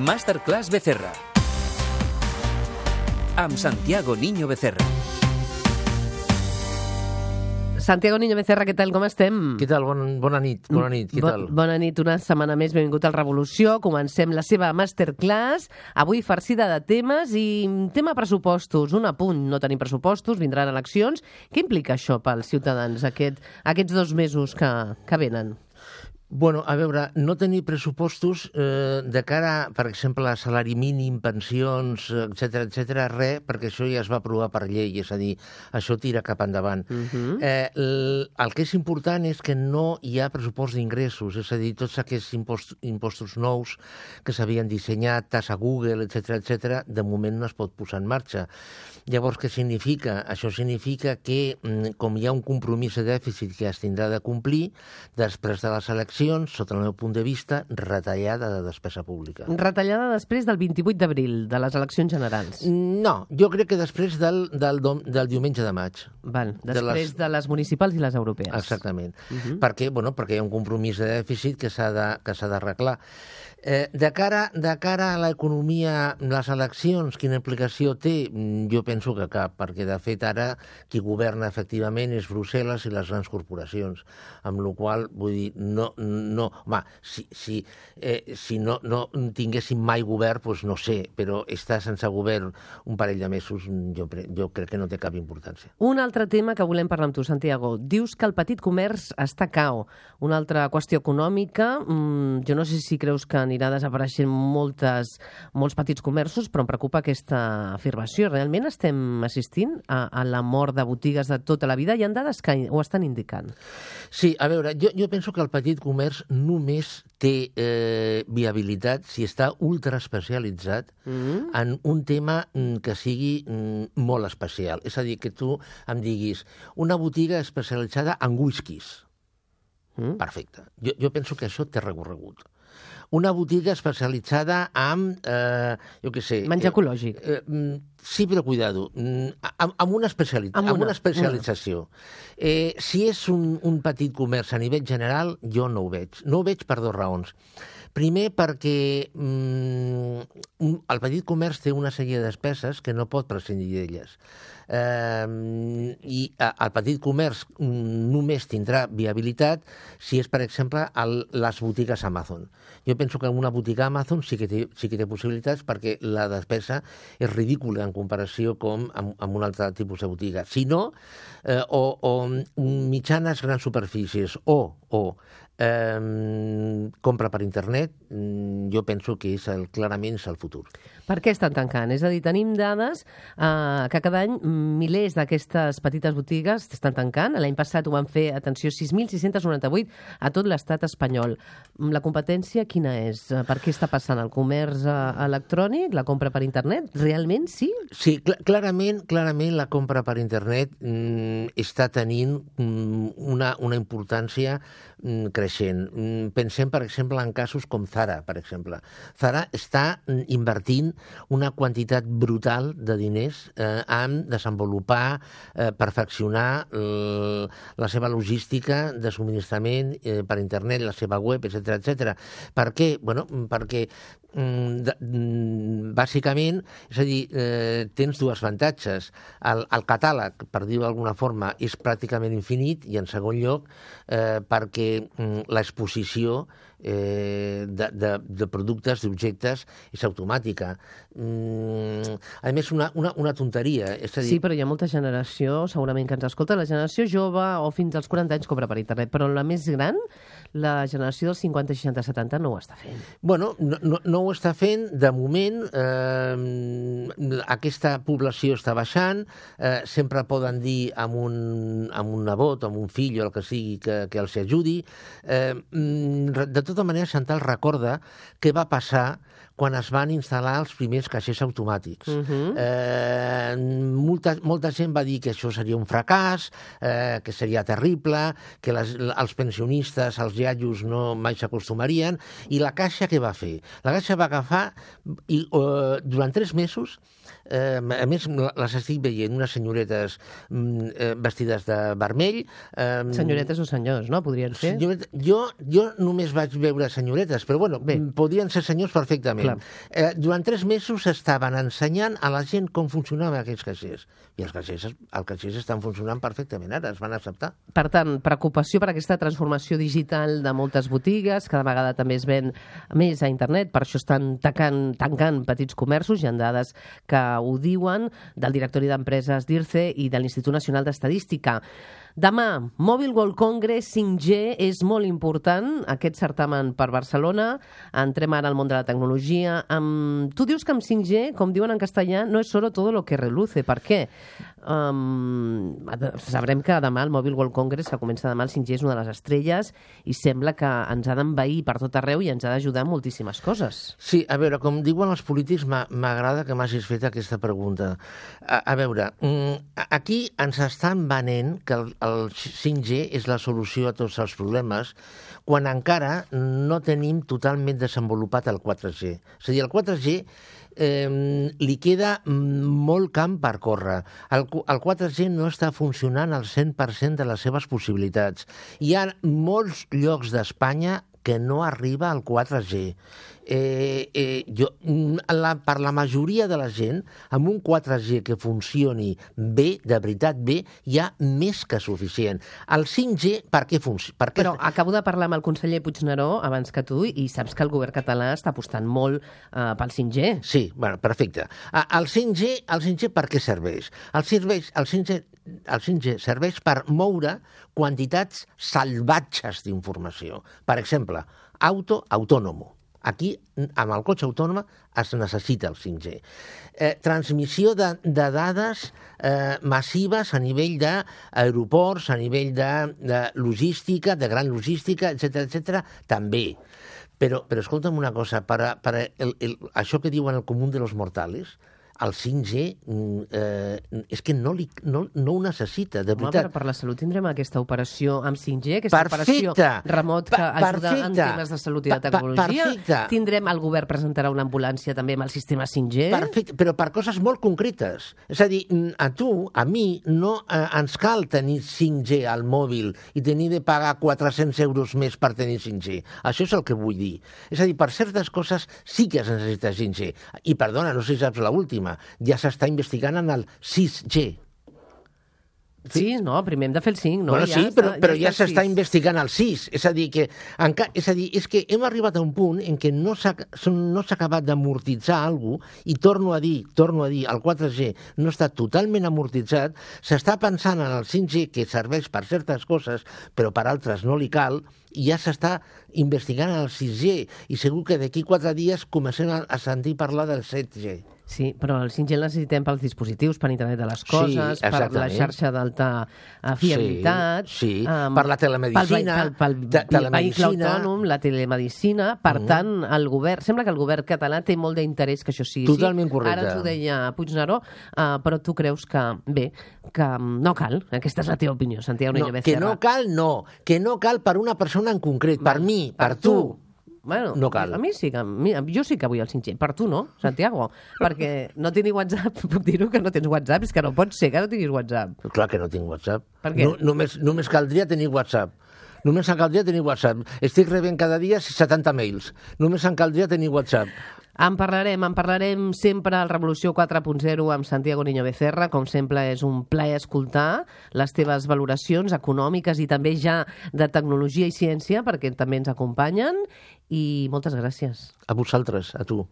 Masterclass Becerra. Amb Santiago Niño Becerra. Santiago Niño Becerra, què tal, com estem? Què tal? Bon, bona nit, bona nit, què Bo- tal? Bona nit, una setmana més, benvingut al Revolució. Comencem la seva masterclass, avui farcida de temes i tema pressupostos. Un apunt, no tenim pressupostos, vindran eleccions. Què implica això pels ciutadans, aquest, aquests dos mesos que, que venen? Bueno, a veure, no tenir pressupostos eh, de cara, per exemple, a salari mínim, pensions, etc etc, res, perquè això ja es va aprovar per llei, és a dir, això tira cap endavant. Uh -huh. eh, el, el que és important és que no hi ha pressupost d'ingressos, és a dir, tots aquests impost, impostos nous que s'havien dissenyat, tassa Google, etc etc, de moment no es pot posar en marxa. Llavors, què significa? Això significa que, mm, com hi ha un compromís de dèficit que es tindrà de complir, després de les eleccions, sota el meu punt de vista, retallada de despesa pública. Retallada després del 28 d'abril, de les eleccions generals. No, jo crec que després del, del, dom- del diumenge de maig. Val, de després les- de les municipals i les europees. Exactament. Uh -huh. perquè, bueno, perquè hi ha un compromís de dèficit que s'ha de- d'arreglar. Eh, de, cara, de cara a l'economia, les eleccions, quina implicació té? Mm, Jo penso que cap, perquè de fet ara qui governa efectivament és Brussel·les i les grans corporacions, amb la qual vull dir, no, no home, si, si, eh, si no, no tinguéssim mai govern, doncs no sé, però estar sense govern un parell de mesos jo, jo crec que no té cap importància. Un altre tema que volem parlar amb tu, Santiago. Dius que el petit comerç està cao. Una altra qüestió econòmica. Mm, jo no sé si creus que anirà desapareixent moltes, molts petits comerços, però em preocupa aquesta afirmació. Realment estem assistint a, a la mort de botigues de tota la vida? Hi ha dades que ho estan indicant. Sí, a veure, jo, jo penso que el petit comerç només té eh, viabilitat si està ultraespecialitzat Mm. en un tema mm, que sigui mm, molt especial. És a dir, que tu em diguis una botiga especialitzada en whiskies. Mm. Perfecte. Jo, jo penso que això té recorregut. Una botiga especialitzada en, eh, jo què sé... Menjar eh, ecològic. Eh, mm, sí, però cuidado, mm, amb, amb, una, especiali Amb amb, una, una especialització. Eh, si és un, un petit comerç a nivell general, jo no ho veig. No ho veig per dues raons. Primer, perquè mm, el petit comerç té una sèrie de despeses que no pot prescindir d'elles. Eh, I el petit comerç mm, només tindrà viabilitat si és, per exemple, el, les botigues Amazon. Jo penso que una botiga Amazon sí que té, sí que té possibilitats perquè la despesa és ridícula en comparació com amb, amb un altre tipus de botiga. Si no, eh, o, o mitjanes grans superfícies o, o eh, compra per internet, mm, jo penso que és el, clarament és el futur. Per què estan tancant? És a dir, tenim dades eh, que cada any milers d'aquestes petites botigues estan tancant. L'any passat ho van fer, atenció, 6.698 a tot l'estat espanyol. La competència quina és? Eh, Per què està passant? El comerç eh, electrònic? La compra per internet? Realment sí? Sí, cl clarament, clarament la compra per internet mm, està tenint mm, una, una importància mm, creixent. Mm, pensem, per exemple, en casos com Zara, per exemple. Zara està invertint una quantitat brutal de diners eh, en desenvolupar, eh, perfeccionar la seva logística de subministrament eh, per internet, la seva web, etc etc. Per què? Bueno, perquè mm, mm, bàsicament, és a dir, eh, tens dues avantatges. El, el catàleg, per dir-ho d'alguna forma, és pràcticament infinit i, en segon lloc, eh, perquè mm, l'exposició eh, de, de, de productes, d'objectes, és automàtica. Mm, a més, una, una, una tonteria. És a dir, Sí, però hi ha molta generació, segurament que ens escolta, la generació jove o fins als 40 anys compra per internet, però la més gran, la generació dels 50, 60, 70 no ho està fent. Bueno, no, no, no ho està fent. De moment, eh, aquesta població està baixant. Eh, sempre poden dir amb un, amb un nebot, amb un fill o el que sigui que, que els ajudi. Eh, mm, de tota manera, Chantal recorda què va passar quan es van instal·lar els primers caixers automàtics. Uh -huh. eh, molta, molta gent va dir que això seria un fracàs, eh, que seria terrible, que les, els pensionistes, els iaios, no mai s'acostumarien, i la Caixa què va fer? La Caixa va agafar, i eh, durant tres mesos, eh, a més les estic veient, unes senyoretes mm, eh, vestides de vermell... Eh, Senyoretes o senyors, no? Podrien ser? Senyoreta, jo, jo només vaig veure senyoretes, però bueno, Bé. Bé. podien ser senyors perfectament. Clar. Eh, durant tres mesos estaven ensenyant a la gent com funcionaven aquests caixers. I els caixers, els caixers estan funcionant perfectament ara, es van acceptar. Per tant, preocupació per aquesta transformació digital de moltes botigues, cada vegada també es ven més a internet, per això estan tacant, tancant petits comerços, hi ha dades que ho diuen, del directori d'empreses d'IRCE i de l'Institut Nacional d'Estadística. Demà, Mobile World Congress 5G és molt important, aquest certamen per Barcelona. Entrem ara al món de la tecnologia. Um, tu dius que amb 5G, com diuen en castellà, no és solo todo lo que reluce. Per què? Um, sabrem que demà el Mobile World Congress, que comença demà, el 5G és una de les estrelles i sembla que ens ha d'envair per tot arreu i ens ha d'ajudar moltíssimes coses. Sí, a veure, com diuen els polítics, m'agrada que m'hagis fet aquesta pregunta. A, a veure, mm, aquí ens estan venent que el, el 5G és la solució a tots els problemes quan encara no tenim totalment desenvolupat el 4G. És a dir, el 4G eh, li queda molt camp per córrer. El, el 4G no està funcionant al 100% de les seves possibilitats. Hi ha molts llocs d'Espanya que no arriba al 4G. Eh, eh, jo, la, per la majoria de la gent, amb un 4G que funcioni bé, de veritat bé, hi ha més que suficient. El 5G, per què funciona? Per què Però acabo de parlar amb el conseller Puigneró abans que tu i saps que el govern català està apostant molt eh, pel 5G. Sí, bueno, perfecte. El 5G, el 5G per què serveix? El, serveix, el 5G el 5G serveix per moure quantitats salvatges d'informació. Per exemple, auto autònomo. Aquí, amb el cotxe autònom, es necessita el 5G. Eh, transmissió de, de dades eh, massives a nivell d'aeroports, a nivell de, de logística, de gran logística, etc etc també. Però, però escolta'm una cosa, per, per el, el, això que diuen el comú de los mortals, el 5G mm, eh, és que no, li, no, no ho necessita, de veritat. Home, per la salut tindrem aquesta operació amb 5G, aquesta perfecte. operació remot que pa ajuda en temes de salut i de tecnologia. Perfecte. Tindrem, el govern presentarà una ambulància també amb el sistema 5G. Perfecte, però per coses molt concretes. És a dir, a tu, a mi, no eh, ens cal tenir 5G al mòbil i tenir de pagar 400 euros més per tenir 5G. Això és el que vull dir. És a dir, per certes coses sí que es necessita 5G. I perdona, no sé si saps l'última, ja s'està investigant en el 6G. Sí, no, primer hem de fer el 5, no? Bueno, ja sí, està, però, però ja, ja s'està investigant el 6. És a dir, que, enca... és a dir, és que hem arribat a un punt en què no s'ha no acabat d'amortitzar alguna cosa i torno a dir, torno a dir, el 4G no està totalment amortitzat, s'està pensant en el 5G que serveix per certes coses, però per altres no li cal, i ja s'està investigant el 6G i segur que d'aquí quatre dies comencem a sentir parlar del 7G. Sí, però el 5G el necessitem pels dispositius, per internet de les coses, Sí, per la xarxa d'alta eh, fiabilitat... Sí, sí, em, per la telemedicina, Pel, pel, te- pel, pel vehicle autònom, la telemedicina... Per Mhm. tant, el govern... Sembla que el govern català té molt d'interès que això sigui Totalment així. correcte. Ara ens ho deia Puigneró, uh, però tu creus que, bé, que no cal. Aquesta és la teva opinió, Santiago No, Niño que no cal, no. Que no cal per una persona en concret, per mi, per, tu. Bueno, No cal. A mi sí que, a mi, jo sí que vull el 5G. Per tu no, Santiago. perquè no tinc WhatsApp. Puc dir-ho que no tens WhatsApp? És que no pot ser que no tinguis WhatsApp. Clar que no tinc WhatsApp. Per què? No, només, només caldria tenir WhatsApp. Només em caldria tenir WhatsApp. Estic rebent cada dia 70 mails. Només em caldria tenir WhatsApp. En parlarem, en parlarem sempre al Revolució 4.0 amb Santiago Niño Becerra. Com sempre, és un plaer escoltar les teves valoracions econòmiques i també ja de tecnologia i ciència, perquè també ens acompanyen. I moltes gràcies. A vosaltres, a tu.